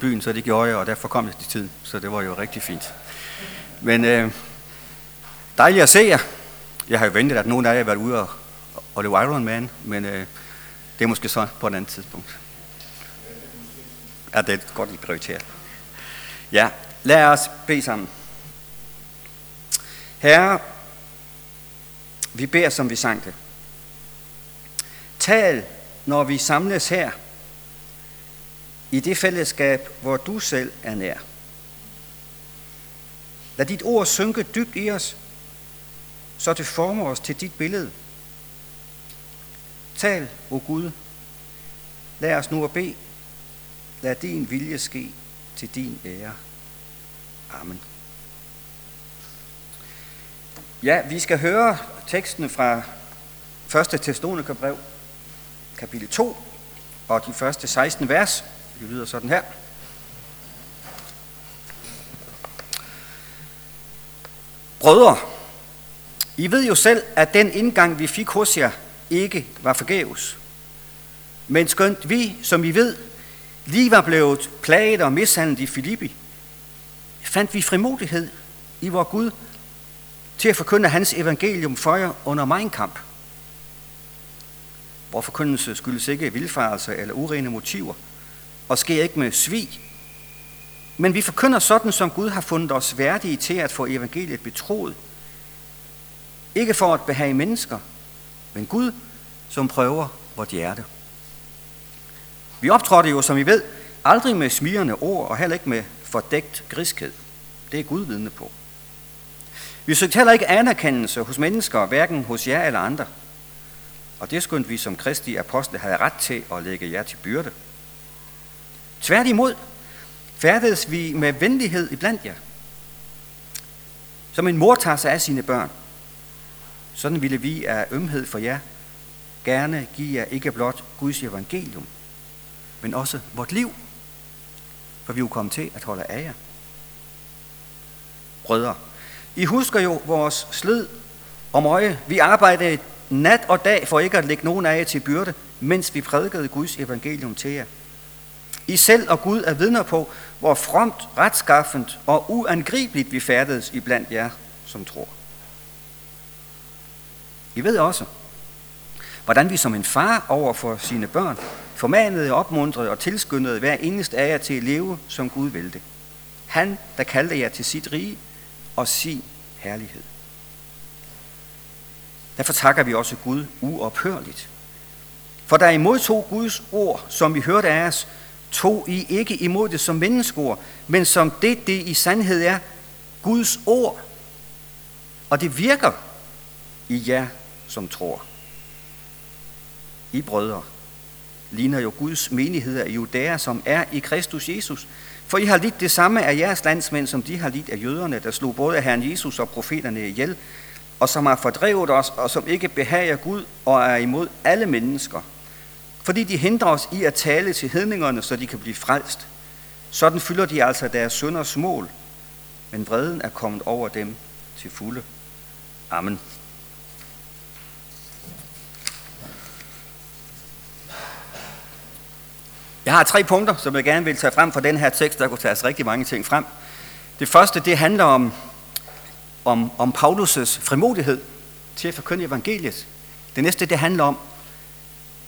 byen, så det gjorde jeg, og derfor kom jeg til tiden, så det var jo rigtig fint. Men øh, dejligt at se jer. Jeg har jo ventet, at nogen af jer har været ude og, og løbe Ironman, men øh, det er måske så på et andet tidspunkt. Ja, det er godt, I prioriterer. Ja, lad os bede sammen. Herre, vi beder, som vi sang det. Tal, når vi samles her, i det fællesskab, hvor du selv er nær. Lad dit ord synke dybt i os, så det former os til dit billede. Tal, o oh Gud, lad os nu at bede, lad din vilje ske til din ære. Amen. Ja, vi skal høre teksten fra 1. Thessalonikerbrev, kapitel 2, og de første 16 vers. Det lyder sådan her. Brødre, I ved jo selv, at den indgang, vi fik hos jer, ikke var forgæves. Men skønt vi, som I ved, lige var blevet plaget og mishandlet i Filippi, fandt vi frimodighed i vor Gud til at forkynde hans evangelium for jer under min kamp. Hvor forkyndelse skyldes ikke vildfarelse eller urene motiver, og sker ikke med svig. Men vi forkynder sådan, som Gud har fundet os værdige til at få evangeliet betroet. Ikke for at behage mennesker, men Gud, som prøver vort hjerte. Vi optrådte jo, som I ved, aldrig med smirende ord og heller ikke med fordækt griskhed. Det er Gud vidne på. Vi søgte heller ikke anerkendelse hos mennesker, hverken hos jer eller andre. Og det skulle vi som kristi apostle havde ret til at lægge jer til byrde. Tværtimod færdedes vi med venlighed iblandt jer. Som en mor tager sig af sine børn. Sådan ville vi af ømhed for jer gerne give jer ikke blot Guds evangelium, men også vort liv, for vi er jo kommet til at holde af jer. Brødre, I husker jo vores slid om øje. Vi arbejdede nat og dag for ikke at lægge nogen af jer til byrde, mens vi prædikede Guds evangelium til jer. I selv og Gud er vidner på, hvor fromt, retskaffent og uangribeligt vi færdedes i blandt jer, som tror. I ved også, hvordan vi som en far over for sine børn formanede, opmuntrede og tilskyndede hver eneste af jer til at leve, som Gud ville det. Han, der kaldte jer til sit rige og sin herlighed. Derfor takker vi også Gud uophørligt. For da I modtog Guds ord, som vi hørte af os, tog I ikke imod det som menneskeord, men som det, det i sandhed er, Guds ord. Og det virker i jer, som tror. I brødre ligner jo Guds menigheder i Judæa, som er i Kristus Jesus. For I har lidt det samme af jeres landsmænd, som de har lidt af jøderne, der slog både Herren Jesus og profeterne ihjel, og som har fordrevet os, og som ikke behager Gud og er imod alle mennesker. Fordi de hindrer os i at tale til hedningerne, så de kan blive frelst. Sådan fylder de altså deres sønders mål, men vreden er kommet over dem til fulde. Amen. Jeg har tre punkter, som jeg gerne vil tage frem fra den her tekst. Der kunne tages rigtig mange ting frem. Det første, det handler om, om, om Paulus' frimodighed til at forkynde evangeliet. Det næste, det handler om,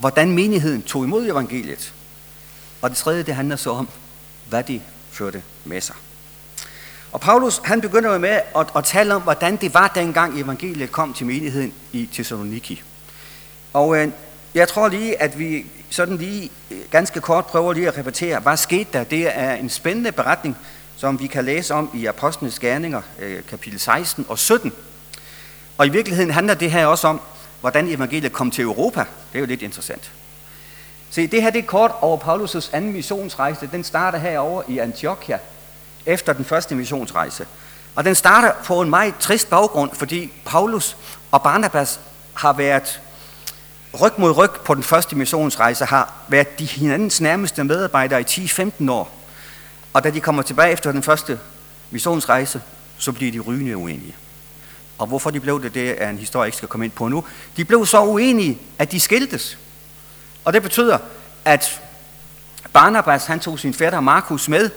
hvordan menigheden tog imod evangeliet. Og det tredje, det handler så om, hvad de førte med sig. Og Paulus, han begynder jo med at, at tale om, hvordan det var dengang evangeliet kom til menigheden i Thessaloniki. Og øh, jeg tror lige, at vi sådan lige øh, ganske kort prøver lige at repetere, hvad skete der? Det er en spændende beretning, som vi kan læse om i Apostlenes Gerninger, øh, kapitel 16 og 17. Og i virkeligheden handler det her også om, hvordan evangeliet kom til Europa. Det er jo lidt interessant. Se, det her det er kort over Paulus' anden missionsrejse. Den starter herover i Antiochia, efter den første missionsrejse. Og den starter på en meget trist baggrund, fordi Paulus og Barnabas har været ryg mod ryg på den første missionsrejse, har været de hinandens nærmeste medarbejdere i 10-15 år. Og da de kommer tilbage efter den første missionsrejse, så bliver de rygende uenige. Og hvorfor de blev det, det er en historie, jeg ikke skal komme ind på nu. De blev så uenige, at de skiltes. Og det betyder, at Barnabas, han tog sin fætter Markus med,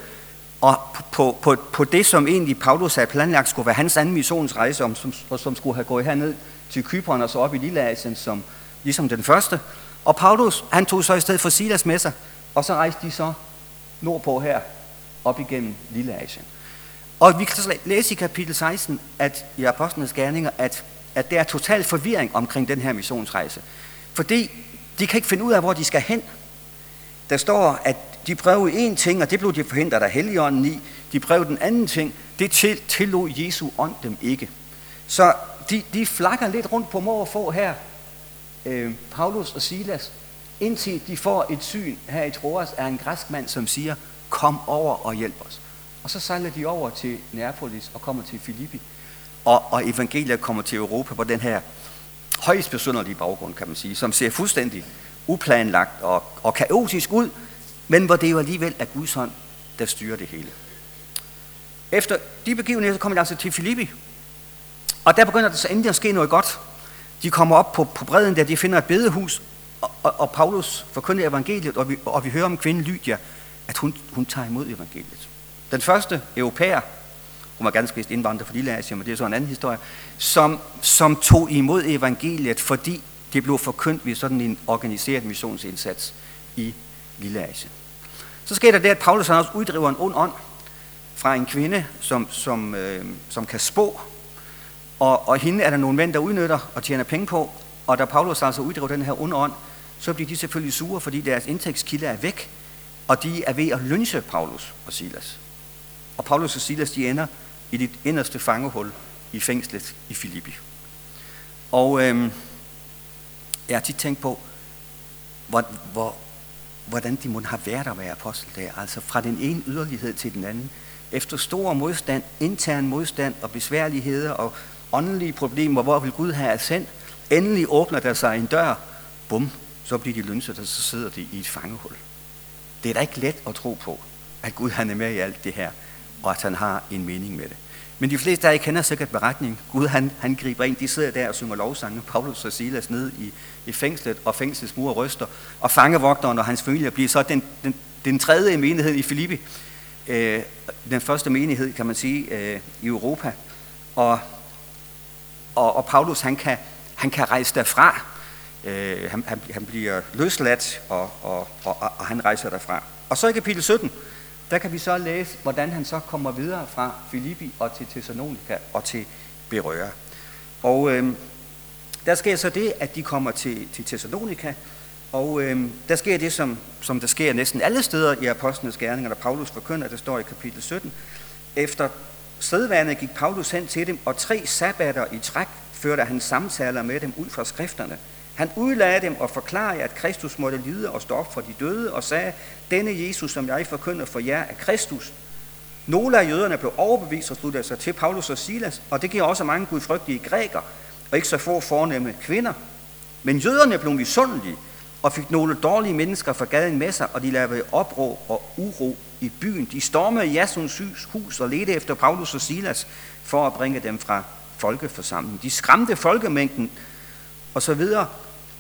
og på, på, på det, som egentlig Paulus havde planlagt, skulle være hans anden missionsrejse, om, som, og som skulle have gået herned til Kypern og så op i Lilleasien, som, ligesom den første. Og Paulus, han tog så i stedet for Silas med sig, og så rejste de så nordpå her, op igennem Lilleasien. Og vi kan så læse i kapitel 16, at i Apostlenes Gerninger, at, at der er total forvirring omkring den her missionsrejse. Fordi de kan ikke finde ud af, hvor de skal hen. Der står, at de prøvede en ting, og det blev de forhindret af Helligånden i. De prøvede den anden ting, det til, tillod Jesu ånd dem ikke. Så de, de flakker lidt rundt på mor og få her, øh, Paulus og Silas, indtil de får et syn her i Troas af en græsk mand, som siger, kom over og hjælp os. Og så sejler de over til Neapolis og kommer til Filippi. Og, og evangeliet kommer til Europa på den her højst besynderlige baggrund, kan man sige, som ser fuldstændig uplanlagt og, og kaotisk ud, men hvor det jo alligevel er Guds hånd, der styrer det hele. Efter de begivenheder kommer de altså til Filippi, og der begynder det så endelig at ske noget godt. De kommer op på, på bredden der, de finder et bedehus, og, og, og Paulus forkynder evangeliet, og vi, og vi hører om kvinden Lydia, at hun, hun tager imod evangeliet. Den første europæer, hun var ganske vist indvandrer fra Lille Asien, men det er så en anden historie, som, som tog imod evangeliet, fordi det blev forkyndt ved sådan en organiseret missionsindsats i Lille Asien. Så sker der det, at Paulus han også uddriver en ond ånd fra en kvinde, som, som, øh, som kan spå, og, og hende er der nogle mænd, der udnytter og tjener penge på, og da Paulus altså uddriver den her onde ånd, så bliver de selvfølgelig sure, fordi deres indtægtskilde er væk, og de er ved at lynche Paulus og Silas. Og Paulus og Silas, de ender i det inderste fangehul i fængslet i Filippi. Og øhm, jeg har tit tænkt på, hvor, hvor, hvordan de må have været at være apostel der. Altså fra den ene yderlighed til den anden. Efter stor modstand, intern modstand og besværligheder og åndelige problemer, hvor vil Gud have sendt, endelig åbner der sig en dør, bum, så bliver de lønset, og så sidder de i et fangehul. Det er da ikke let at tro på, at Gud han er med i alt det her, og at han har en mening med det. Men de fleste af jer kender sikkert beretningen. Gud han, han griber ind, de sidder der og synger lovsange. Paulus og Silas ned i, i fængslet, og fængslets mur ryster. Og fangevogteren og hans familie bliver så den, den, den tredje menighed i Filippi. Øh, den første menighed, kan man sige, øh, i Europa. Og, og, og Paulus han kan, han kan rejse derfra. Øh, han, han, han bliver løsladt, og, og, og, og han rejser derfra. Og så i kapitel 17, der kan vi så læse, hvordan han så kommer videre fra Filippi og til Thessalonika og til Berøre. Og øh, der sker så det, at de kommer til, til Thessalonika, og øh, der sker det, som, som der sker næsten alle steder i Apostlenes Gerninger, der Paulus forkynder, der står i kapitel 17. Efter sædvane gik Paulus hen til dem, og tre sabbater i træk førte han samtaler med dem ud fra skrifterne – han udlagde dem og forklarede, at Kristus måtte lide og stå op for de døde, og sagde, denne Jesus, som jeg forkynder for jer, er Kristus. Nogle af jøderne blev overbevist og sluttede sig til Paulus og Silas, og det giver også mange gudfrygtige grækere, og ikke så få fornemme kvinder. Men jøderne blev misundelige, og fik nogle dårlige mennesker fra gaden med sig, og de lavede opråb og uro i byen. De stormede Jasons hus og ledte efter Paulus og Silas for at bringe dem fra folkeforsamlingen. De skræmte folkemængden og så videre,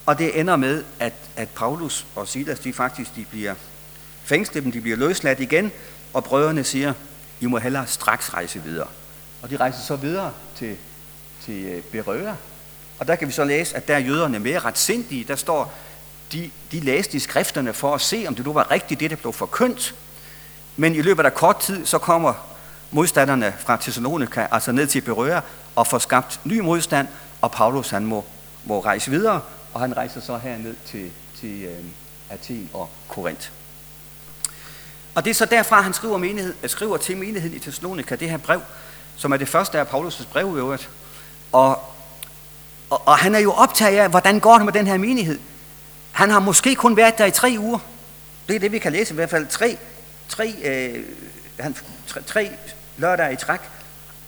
og det ender med, at, at Paulus og Silas, de faktisk de bliver fængslet, de bliver løsladt igen, og brødrene siger, I må hellere straks rejse videre. Og de rejser så videre til, til øh, Berøa. Og der kan vi så læse, at der er jøderne mere retsindige. Der står, de, de læste i skrifterne for at se, om det nu var rigtigt, det der blev forkyndt. Men i løbet af kort tid, så kommer modstanderne fra Thessalonika, altså ned til Berøa, og får skabt ny modstand, og Paulus han må, må rejse videre, og han rejser så herned til, til øh, Athen og Korinth. Og det er så derfra, han skriver, menighed, øh, skriver til menigheden i Thessalonika det her brev, som er det første af Paulus' brev i øvrigt. Og, og, og han er jo optaget af, hvordan går det med den her menighed. Han har måske kun været der i tre uger. Det er det, vi kan læse i hvert fald. Tre, tre, øh, han, tre, tre lørdage i træk,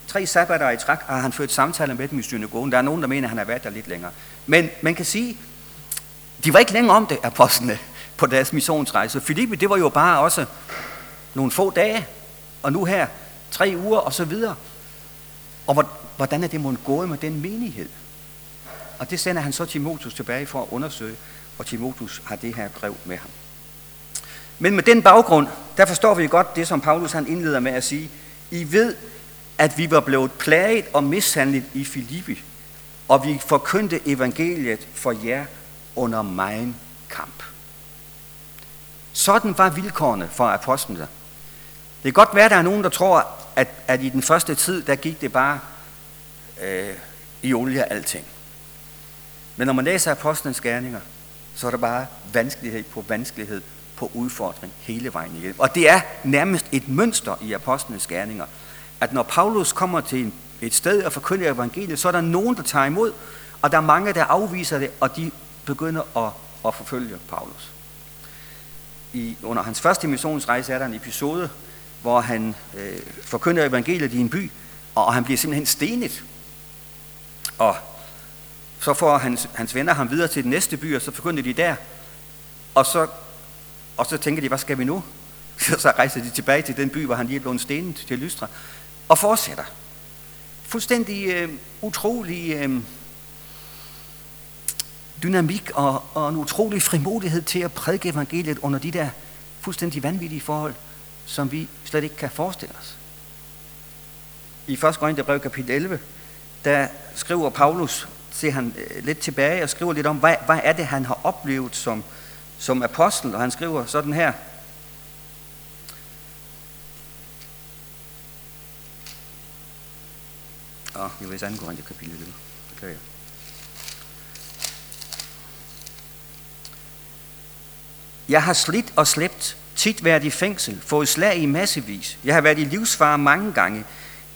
tre sabbater i træk, har han ført samtaler med dem i synagogen. Der er nogen, der mener, at han har været der lidt længere. Men man kan sige, de var ikke længere om det, apostlene, på deres missionsrejse. Filippi, det var jo bare også nogle få dage, og nu her tre uger og så videre. Og hvordan er det måske gået med den menighed? Og det sender han så Timotus tilbage for at undersøge, og Timotus har det her brev med ham. Men med den baggrund, der forstår vi godt det, som Paulus han indleder med at sige. I ved, at vi var blevet plaget og mishandlet i Filippi, og vi forkyndte evangeliet for jer under megen kamp. Sådan var vilkårene for apostlene. Det kan godt være, at der er nogen, der tror, at, at i den første tid, der gik det bare øh, i olie og alting. Men når man læser apostlenes gerninger, så er der bare vanskelighed på vanskelighed på udfordring hele vejen igennem. Og det er nærmest et mønster i apostlenes gerninger, at når Paulus kommer til en et sted og forkynder evangeliet, så er der nogen, der tager imod, og der er mange, der afviser det, og de begynder at, at forfølge Paulus. I, under hans første missionsrejse er der en episode, hvor han øh, forkynder evangeliet i en by, og han bliver simpelthen stenet. Og så får hans, hans venner ham videre til den næste by, og så forkynder de der. Og så, og så tænker de, hvad skal vi nu? Så rejser de tilbage til den by, hvor han lige er blevet stenet til Lystra, og fortsætter. Fuldstændig øh, utrolig øh, dynamik og, og en utrolig frimodighed til at prædike evangeliet under de der fuldstændig vanvittige forhold, som vi slet ikke kan forestille os. I 1. Korintherbrev kapitel 11, der skriver Paulus, ser han øh, lidt tilbage og skriver lidt om, hvad, hvad er det, han har oplevet som, som apostel, og han skriver sådan her, Og jeg vil angå det kapitel 11. Beklager. Jeg har slidt og slæbt, tit været i fængsel, fået slag i massevis. Jeg har været i livsfare mange gange.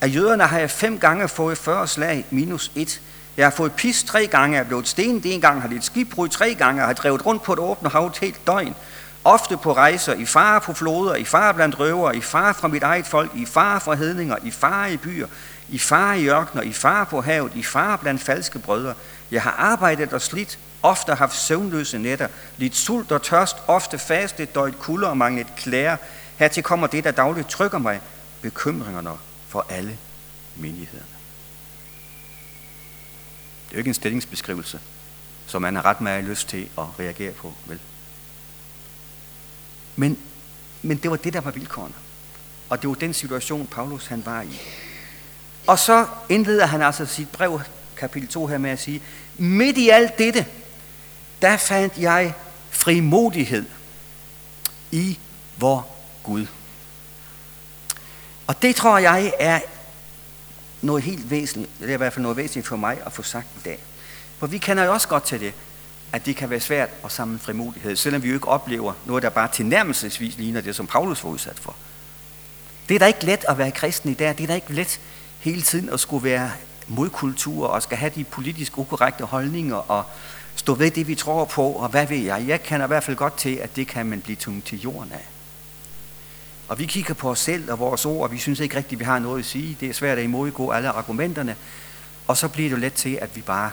Af jøderne har jeg fem gange fået 40 slag minus et. Jeg har fået pis tre gange, jeg er blevet stenet en gang, har lidt skibbrud tre gange, har drevet rundt på et åbent hav et helt døgn. Ofte på rejser, i fare på floder, i fare blandt røver, i fare fra mit eget folk, i fare fra hedninger, i fare i byer, i fare i ørkner, i fare på havet, i fare blandt falske brødre. Jeg har arbejdet og slidt, ofte haft søvnløse nætter, lidt sult og tørst, ofte fastet, døjt kulde og manglet klæder. Hertil kommer det, der dagligt trykker mig, bekymringerne for alle menighederne. Det er jo ikke en stillingsbeskrivelse, som man har ret meget lyst til at reagere på, vel? Men, men det var det, der var vilkårene. Og det var den situation, Paulus han var i. Og så indleder han altså sit brev, kapitel 2 her med at sige, midt i alt dette, der fandt jeg frimodighed i vor Gud. Og det tror jeg er noget helt væsentligt, det er i hvert fald noget væsentligt for mig at få sagt i dag. For vi kender jo også godt til det, at det kan være svært at samle frimodighed, selvom vi jo ikke oplever noget, der bare tilnærmelsesvis ligner det, som Paulus var udsat for. Det er da ikke let at være kristen i dag, det er da ikke let hele tiden at skulle være modkultur og skal have de politisk ukorrekte holdninger og stå ved det, vi tror på, og hvad ved jeg. Jeg kender i hvert fald godt til, at det kan man blive tungt til jorden af. Og vi kigger på os selv og vores ord, og vi synes ikke rigtigt, at vi har noget at sige. Det er svært at imodgå alle argumenterne. Og så bliver det let til, at vi bare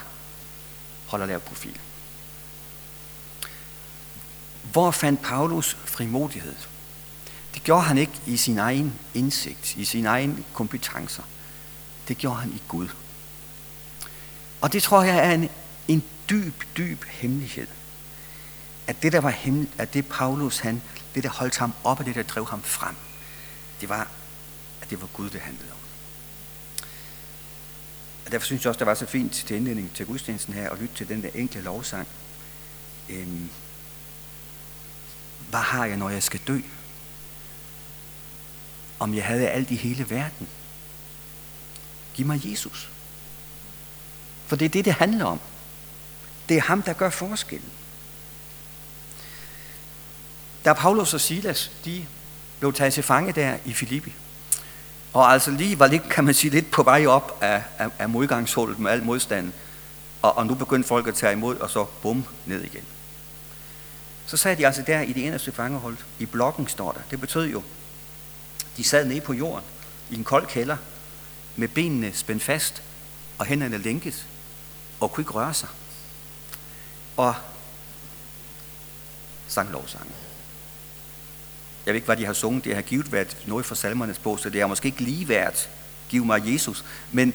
holder lav profil. Hvor fandt Paulus frimodighed? Det gjorde han ikke i sin egen indsigt, i sin egen kompetencer. Det gjorde han i Gud. Og det tror jeg er en, en dyb, dyb hemmelighed. At det, der var hemmeligt, at det Paulus, han, det der holdt ham op, og det der drev ham frem, det var, at det var Gud, det handlede om. Og derfor synes jeg også, det var så fint til indledning til gudstjenesten her, at lytte til den der enkle lovsang. Øhm, hvad har jeg, når jeg skal dø? Om jeg havde alt i hele verden. Giv mig Jesus. For det er det, det handler om. Det er ham, der gør forskellen. Da Paulus og Silas, de blev taget til fange der i Filippi, og altså lige var lidt, kan man sige, lidt på vej op af, af, af modgangshullet med al modstanden, og, og nu begyndte folk at tage imod, og så bum, ned igen. Så sad de altså der i det eneste fangehold. I blokken står der. Det betød jo, de sad nede på jorden i en kold kælder, med benene spændt fast og hænderne lænket, og kunne ikke røre sig. Og sang lovsangen. Jeg ved ikke, hvad de har sunget. Det har givet været noget fra salmernes bog, så det har måske ikke lige været, giv mig Jesus. Men,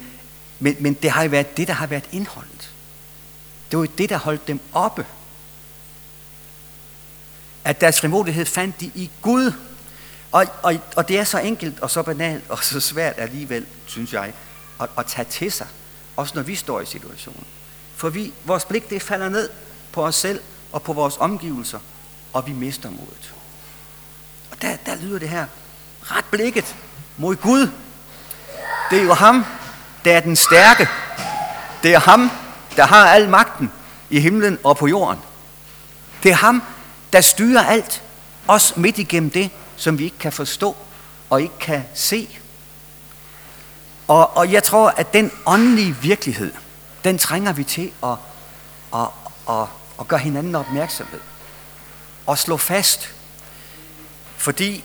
men, men det har været det, der har været indholdet. Det var det, der holdt dem oppe at deres frimodighed fandt de i Gud. Og, og, og det er så enkelt og så banalt og så svært alligevel, synes jeg, at, at tage til sig. Også når vi står i situationen. For vi, vores blik det falder ned på os selv og på vores omgivelser, og vi mister modet. Og der, der lyder det her, ret blikket mod Gud. Det er jo ham, der er den stærke. Det er ham, der har al magten i himlen og på jorden. Det er ham, der styrer alt, også midt igennem det, som vi ikke kan forstå og ikke kan se. Og, og jeg tror, at den åndelige virkelighed, den trænger vi til at, at, at, at gøre hinanden opmærksomhed. Og slå fast. Fordi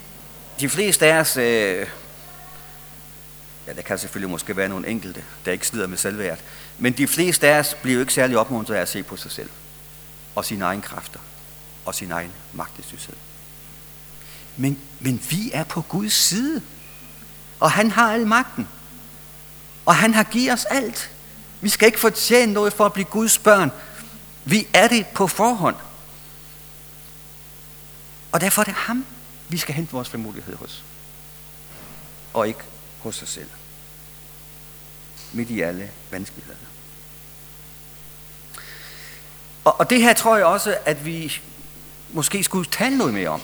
de fleste af os, øh, ja, der kan selvfølgelig måske være nogle enkelte, der ikke slider med selvværd, men de fleste af os bliver jo ikke særlig opmuntret af at se på sig selv og sine egne kræfter og sin egen magtesløshed. Men, men vi er på Guds side, og han har al magten. Og han har givet os alt. Vi skal ikke fortjene noget for at blive Guds børn. Vi er det på forhånd. Og derfor er det ham, vi skal hente vores frimodighed hos. Og ikke hos os selv. Midt i alle vanskeligheder. Og, og det her tror jeg også, at vi måske skulle tale noget mere om.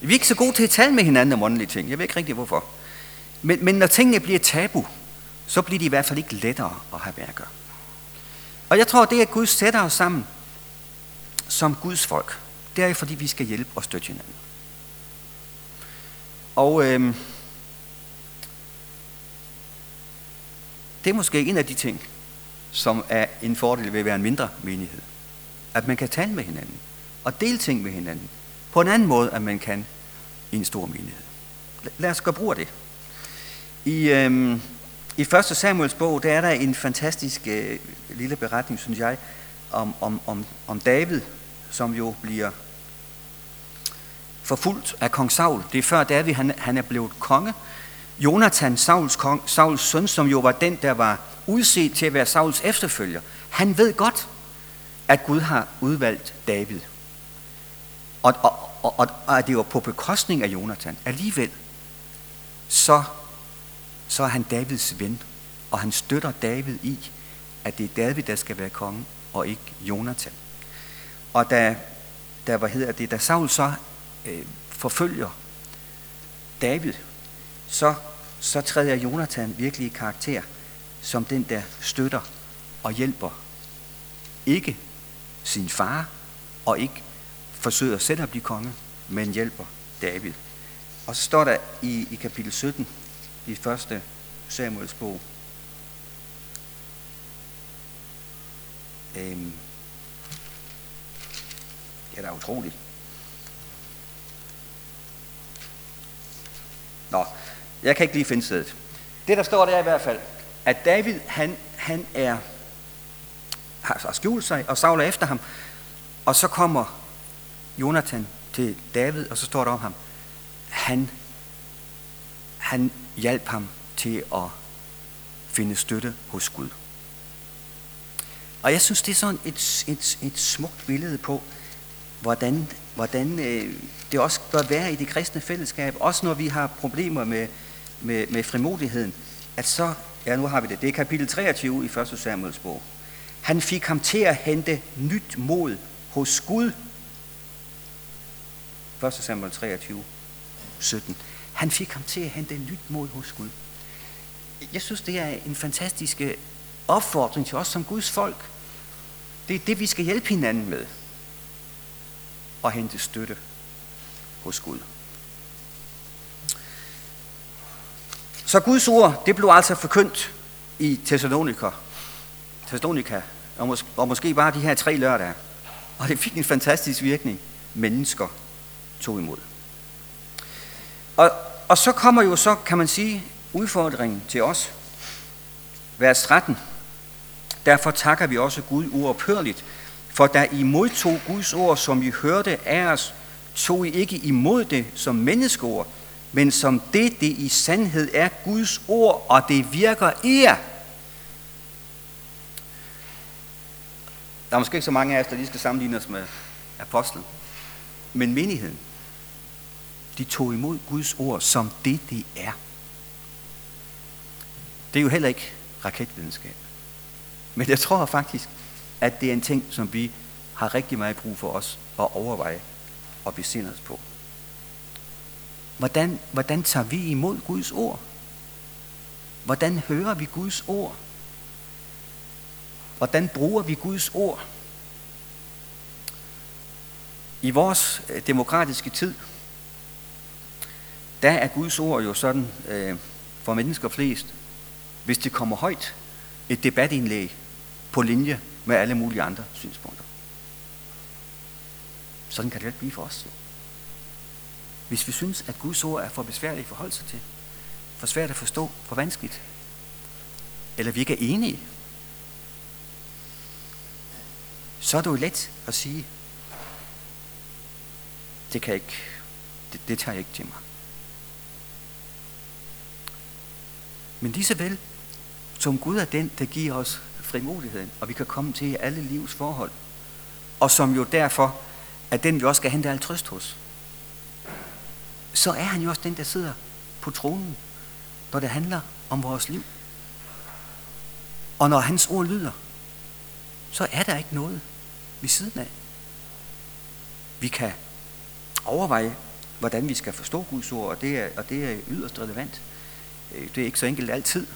Vi er ikke så gode til at tale med hinanden om åndelige ting. Jeg ved ikke rigtig hvorfor. Men, men når tingene bliver tabu, så bliver de i hvert fald ikke lettere at have med at gøre. Og jeg tror, det at Gud sætter os sammen som Guds folk, det er fordi, vi skal hjælpe og støtte hinanden. Og øhm, det er måske en af de ting, som er en fordel ved at være en mindre menighed. At man kan tale med hinanden og dele ting med hinanden på en anden måde, end man kan i en stor menighed. Lad os gøre brug af det. I, øhm, i 1. Samuels bog, der er der en fantastisk øh, lille beretning, synes jeg, om, om, om, om David, som jo bliver forfulgt af kong Saul. Det er før David han, han er blevet konge. Jonathan, Sauls, kong, Sauls søn, som jo var den, der var udset til at være Sauls efterfølger, han ved godt, at Gud har udvalgt David. Og, og, og, og, og at det var på bekostning af Jonathan. Alligevel, så, så er han Davids ven, og han støtter David i, at det er David, der skal være konge, og ikke Jonathan. Og da, da, hvad hedder det, da Saul så øh, forfølger David, så, så træder Jonathan virkelig i karakter som den, der støtter og hjælper ikke sin far, og ikke forsøger selv at blive konge, men hjælper David. Og så står der i, i kapitel 17 i første Samuels bog, øhm, det er da utroligt. Nå, jeg kan ikke lige finde stedet. Det, der står der i hvert fald, at David, han, han er, har skjult sig, og savler efter ham. Og så kommer Jonathan til David, og så står der om ham, han, han hjalp ham til at finde støtte hos Gud. Og jeg synes, det er sådan et, et, et smukt billede på, hvordan, hvordan øh, det også bør være i det kristne fællesskab, også når vi har problemer med, med, med frimodigheden, at så, ja nu har vi det, det er kapitel 23 i 1. Samuels bog. Han fik ham til at hente nyt mod hos Gud. 1. Samuel 23, 17. Han fik ham til at hente nyt mod hos Gud. Jeg synes, det er en fantastisk øh, opfordring til os som Guds folk. Det er det, vi skal hjælpe hinanden med. Og hente støtte hos Gud. Så Guds ord, det blev altså forkyndt i Thessalonika, Thessalonika og, mås- og måske bare de her tre lørdage. Og det fik en fantastisk virkning. Mennesker tog imod. Og, og så kommer jo så, kan man sige, udfordringen til os. Vers 13. Derfor takker vi også Gud uophørligt, for da I modtog Guds ord, som I hørte af os, tog I ikke imod det som menneskeord, men som det, det i sandhed er Guds ord, og det virker i jer. Der er måske ikke så mange af os, der lige skal sammenligne os med apostlen. Men menigheden, de tog imod Guds ord som det, det er. Det er jo heller ikke raketvidenskab. Men jeg tror faktisk, at det er en ting, som vi har rigtig meget brug for os at overveje og besinde os på. Hvordan, hvordan tager vi imod Guds ord? Hvordan hører vi Guds ord? Hvordan bruger vi Guds ord? I vores øh, demokratiske tid, der er Guds ord jo sådan øh, for mennesker flest, hvis det kommer højt, et debatindlæg på linje med alle mulige andre synspunkter. Sådan kan det ikke blive for os. Jo. Hvis vi synes, at Guds ord er for besværligt at forholde sig til, for svært at forstå, for vanskeligt, eller vi ikke er enige, så er det jo let at sige, det kan jeg ikke, det, det tager jeg ikke til mig. Men lige så vel, som Gud er den, der giver os frimodigheden, og vi kan komme til i alle livs forhold, og som jo derfor er den, vi også skal hente al trøst hos, så er han jo også den, der sidder på tronen, når det handler om vores liv. Og når hans ord lyder, så er der ikke noget ved siden af. Vi kan overveje, hvordan vi skal forstå Guds ord, og det er, og det er yderst relevant. Øh, det er ikke så enkelt altid.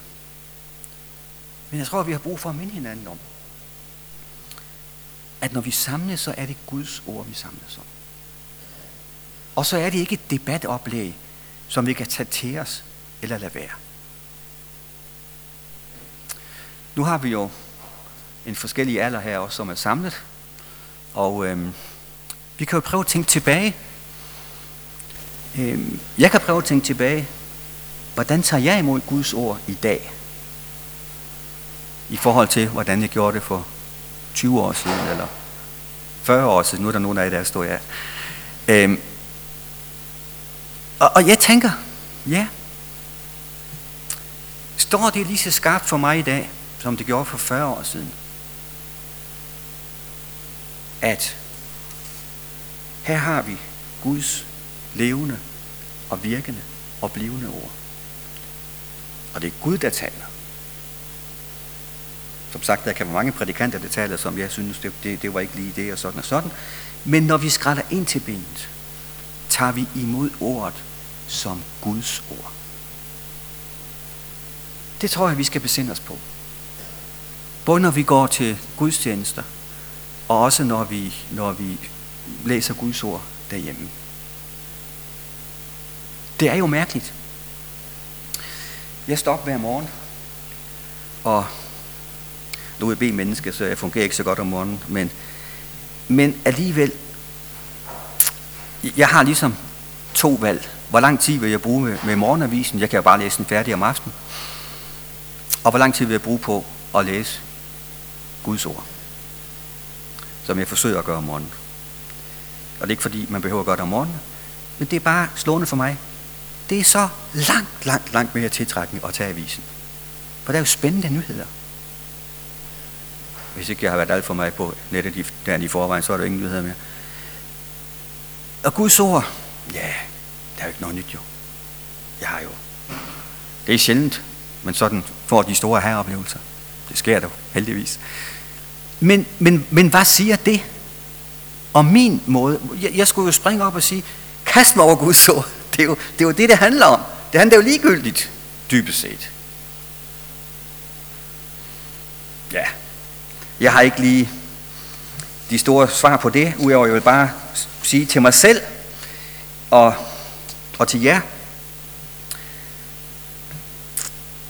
Men jeg tror, at vi har brug for at minde hinanden om, at når vi samles, så er det Guds ord, vi samles om. Og så er det ikke et debatoplæg, som vi kan tage til os eller lade være. Nu har vi jo en forskellig alder her også, som er samlet. Og øhm, vi kan jo prøve at tænke tilbage. Øhm, jeg kan prøve at tænke tilbage. Hvordan tager jeg imod Guds ord i dag? I forhold til, hvordan jeg gjorde det for 20 år siden, eller 40 år siden. Nu er der nogen af jer, der står jeg. Øhm, og, og jeg tænker, ja, står det lige så skarpt for mig i dag, som det gjorde for 40 år siden? At her har vi Guds levende og virkende og blivende ord. Og det er Gud, der taler. Som sagt, der kan være mange prædikanter, der taler, som jeg synes, det, det, det var ikke lige det og sådan og sådan. Men når vi skræller ind til benet, tager vi imod ordet som Guds ord. Det tror jeg, vi skal besinde os på. Både når vi går til gudstjenester, og også når vi, når vi læser Guds ord derhjemme. Det er jo mærkeligt. Jeg står op hver morgen, og nu er jeg B-menneske, så jeg fungerer ikke så godt om morgenen, men, men alligevel, jeg har ligesom to valg. Hvor lang tid vil jeg bruge med, med morgenavisen? Jeg kan jo bare læse den færdig om aftenen. Og hvor lang tid vil jeg bruge på at læse Guds ord? Som jeg forsøger at gøre om morgenen. Og det er ikke fordi, man behøver at gøre det om morgenen, men det er bare slående for mig. Det er så langt, langt, langt mere tiltrækkende at tage avisen. For der er jo spændende nyheder. Hvis ikke jeg har været alt for mig på nettet der i forvejen, så er der ingen nyheder mere. Og Guds ord, ja, der er jo ikke noget nyt jo. Jeg har jo. Det er sjældent, men sådan får de store heroplevelser. Det sker der heldigvis. Men, men, men hvad siger det Og min måde? Jeg, jeg skulle jo springe op og sige, kast mig over Guds ord. Det er, jo, det er jo det, det handler om. Det handler jo ligegyldigt, dybest set. Ja, jeg har ikke lige de store svar på det, udover jeg vil bare sige til mig selv og, og til jer,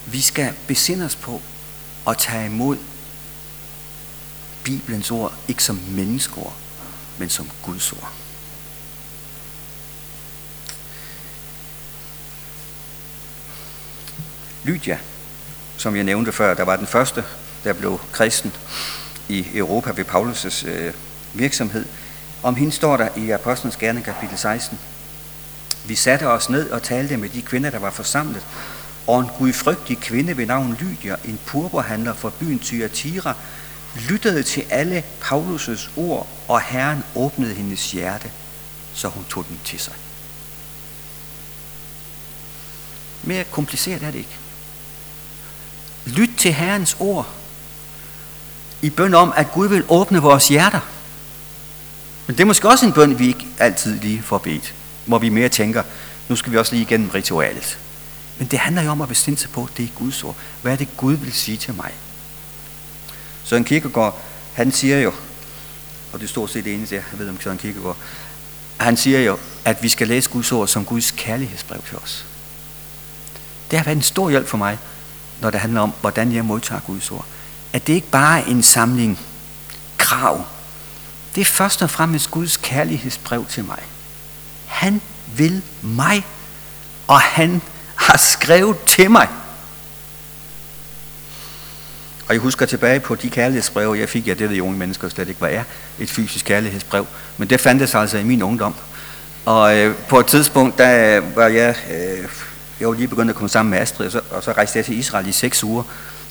vi skal besinde os på at tage imod Bibelens ord, ikke som menneskeord, men som Guds ord. Lydia, som jeg nævnte før, der var den første, der blev kristen i Europa ved Paulus' øh, virksomhed. Om hende står der i Apostlenes Gerne kapitel 16. Vi satte os ned og talte med de kvinder, der var forsamlet, og en gudfrygtig kvinde ved navn Lydia, en purpurhandler fra byen Thyatira, lyttede til alle Paulus' ord, og Herren åbnede hendes hjerte, så hun tog den til sig. Mere kompliceret er det ikke. Lyt til Herrens ord i bøn om, at Gud vil åbne vores hjerter. Men det er måske også en bøn, vi ikke altid lige får bedt, hvor vi mere tænker, nu skal vi også lige igennem ritualet. Men det handler jo om at bestemme sig på, at det er Guds ord. Hvad er det, Gud vil sige til mig? Søren Kierkegaard, han siger jo, og det er stort set det eneste, jeg ved om Søren Kierkegaard, han siger jo, at vi skal læse Guds ord som Guds kærlighedsbrev til os. Det har været en stor hjælp for mig, når det handler om, hvordan jeg modtager Guds ord. At det ikke bare er en samling krav. Det er først og fremmest Guds kærlighedsbrev til mig. Han vil mig, og han har skrevet til mig. Og jeg husker tilbage på de kærlighedsbreve, jeg fik. Ja, det ved unge mennesker slet ikke, hvad er et fysisk kærlighedsbrev. Men det fandtes altså i min ungdom. Og øh, på et tidspunkt, der var jeg, øh, jeg var lige begyndt at komme sammen med Astrid, og så, og så rejste jeg til Israel i seks uger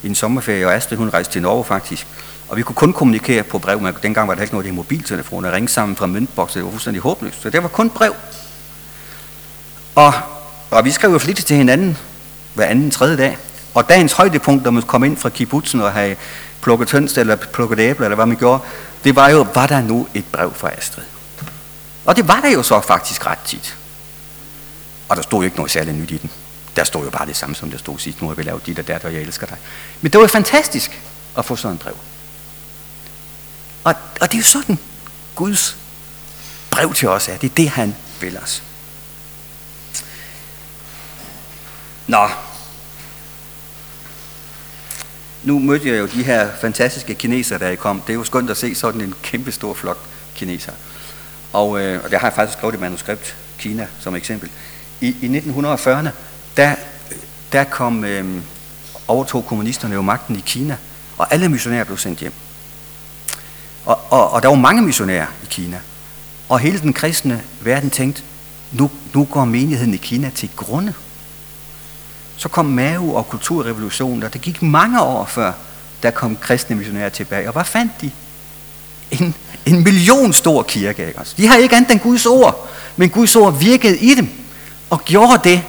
i en sommerferie, og Astrid hun rejste til Norge faktisk. Og vi kunne kun kommunikere på brev, men dengang var der ikke noget af det mobiltelefoner, ringe sammen fra møntbokser, det var fuldstændig håbløst. Så det var kun brev. Og, og vi skrev jo flittigt til hinanden hver anden tredje dag. Og dagens højdepunkt, når man kom ind fra kibbutzen og havde plukket tønst eller plukket æbler, eller hvad man gjorde, det var jo, var der nu et brev fra Astrid? Og det var der jo så faktisk ret tit. Og der stod jo ikke noget særligt nyt i den. Der stod jo bare det samme, som der stod sidst. Nu har vi lavet dit og dat, og jeg elsker dig. Men det var jo fantastisk at få sådan en brev. Og, og det er jo sådan, Guds brev til os er. Det er det, han vil os. Nå. Nu mødte jeg jo de her fantastiske kinesere, der I kom. Det er jo skønt at se sådan en kæmpe stor flok kinesere. Og, øh, og det har jeg faktisk skrevet i manuskript, Kina som eksempel. I, i 1940'erne, der, der kom, øh, overtog kommunisterne jo magten i Kina, og alle missionærer blev sendt hjem. Og, og, og der var mange missionærer i Kina. Og hele den kristne verden tænkte, nu, nu går menigheden i Kina til grunde. Så kom Mao og kulturrevolutionen, og det gik mange år før, der kom kristne missionærer tilbage. Og hvad fandt de? En, en million stor kirke. Ikke? De har ikke andet end Guds ord, men Guds ord virkede i dem, og gjorde det.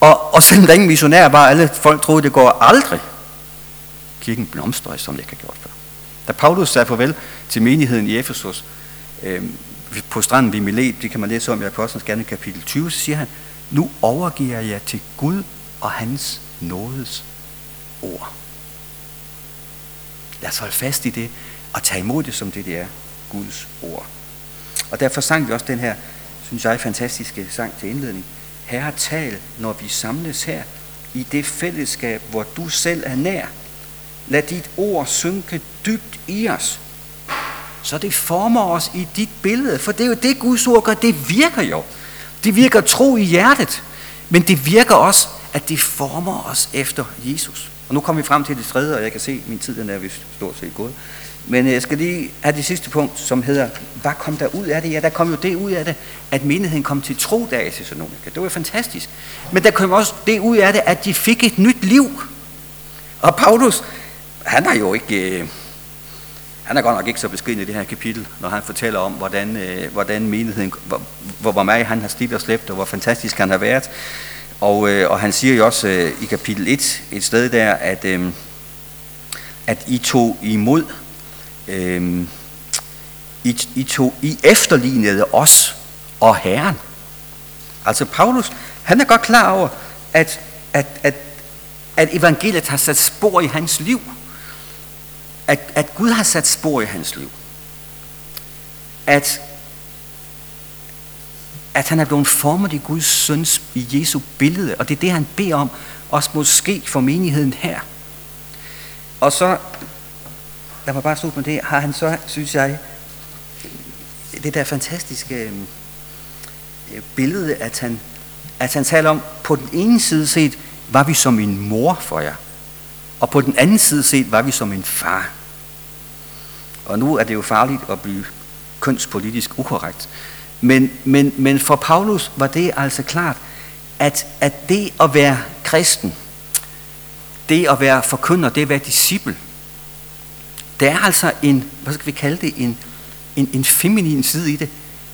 Og, og selvom der ingen missionær var, alle folk troede, det går aldrig. Kirken blomstrede, som det ikke har gjort før. Da Paulus sagde farvel til menigheden i Efesus, øh, på stranden ved Milet, det kan man læse om i Apostlenes Gerne kapitel 20, så siger han, nu overgiver jeg til Gud og hans nådes ord. Lad os holde fast i det og tage imod det som det, det er, Guds ord. Og derfor sang vi også den her, synes jeg, fantastiske sang til indledning. Herre, tal, når vi samles her i det fællesskab, hvor du selv er nær. Lad dit ord synke dybt i os, så det former os i dit billede. For det er jo det, Guds ord gør. Det virker jo. Det virker tro i hjertet, men det virker også at det former os efter Jesus. Og nu kommer vi frem til det tredje, og jeg kan se, at min tid den er vist stort set gået. Men jeg skal lige have det sidste punkt, som hedder, hvad kom der ud af det? Ja, der kom jo det ud af det, at menigheden kom til tro der i Thessalonika. Det var jo fantastisk. Men der kom også det ud af det, at de fik et nyt liv. Og Paulus, han har jo ikke... Øh, han er godt nok ikke så beskeden i det her kapitel, når han fortæller om, hvordan, øh, hvordan menigheden, hvor, hvor, hvor meget han har slidt og slæbt, og hvor fantastisk han har været. Og, øh, og han siger jo også øh, i kapitel 1, et sted der, at, øh, at I tog imod, øh, I, I, tog, I efterlignede os og Herren. Altså Paulus, han er godt klar over, at, at, at, at evangeliet har sat spor i hans liv. At, at Gud har sat spor i hans liv. At at han er blevet formet i Guds søns, i Jesu billede, og det er det, han beder om, også måske for menigheden her. Og så, lad mig bare slutte med det, har han så, synes jeg, det der fantastiske øhm, billede, at han, at han taler om, på den ene side set, var vi som en mor for jer, og på den anden side set, var vi som en far. Og nu er det jo farligt at blive kønspolitisk ukorrekt. Men, men, men for Paulus var det altså klart, at, at det at være kristen, det at være forkynder, det at være disciple, der er altså en, hvad skal vi kalde det, en, en, en feminin side i det.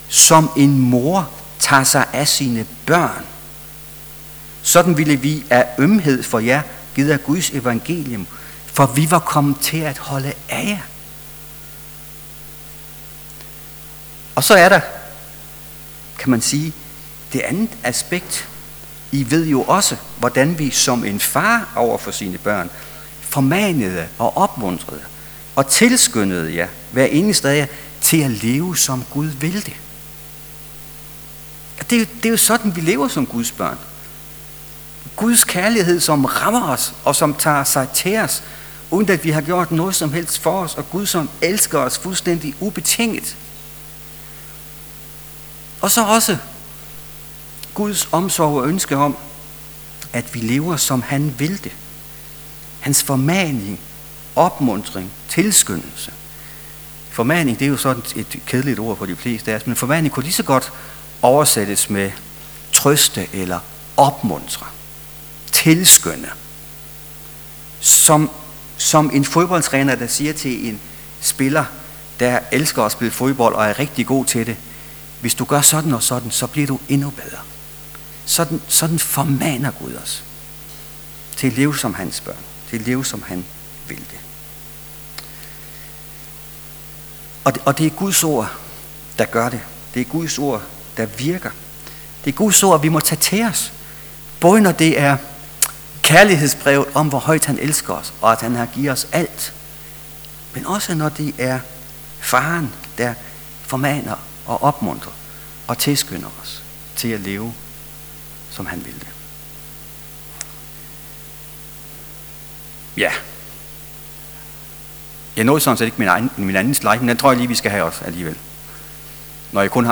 som en mor tager sig af sine børn. Sådan ville vi af ømhed for jer, givet af Guds evangelium, for vi var kommet til at holde af jer. Og så er der, kan man sige, det andet aspekt. I ved jo også, hvordan vi som en far over for sine børn formanede og opmuntrede og tilskyndede jer, hver eneste af jer, til at leve som Gud vil det. Det er, jo, det er jo sådan, vi lever som Guds børn. Guds kærlighed, som rammer os og som tager sig til os, uden at vi har gjort noget som helst for os, og Gud, som elsker os fuldstændig ubetinget. Og så også Guds omsorg og ønske om, at vi lever, som han vil det. Hans formaning, opmundring, tilskyndelse. Formaning, det er jo sådan et kedeligt ord for de fleste af os, men formaning kunne lige så godt oversættes med trøste eller opmuntre, tilskynde. Som, som en fodboldtræner, der siger til en spiller, der elsker at spille fodbold og er rigtig god til det, hvis du gør sådan og sådan, så bliver du endnu bedre. Sådan, sådan formaner Gud os til at leve som hans børn, til at leve som han vil det. Og det, og det er Guds ord, der gør det. Det er Guds ord, der virker. Det er Guds ord, vi må tage til os. Både når det er kærlighedsbrevet om, hvor højt han elsker os, og at han har givet os alt. Men også når det er faren, der formaner og opmuntrer og tilskynder os til at leve, som han vil det. Ja. Jeg nåede sådan set ikke min, egen, min anden slide, men den tror jeg lige, vi skal have også alligevel. Når jeg kun har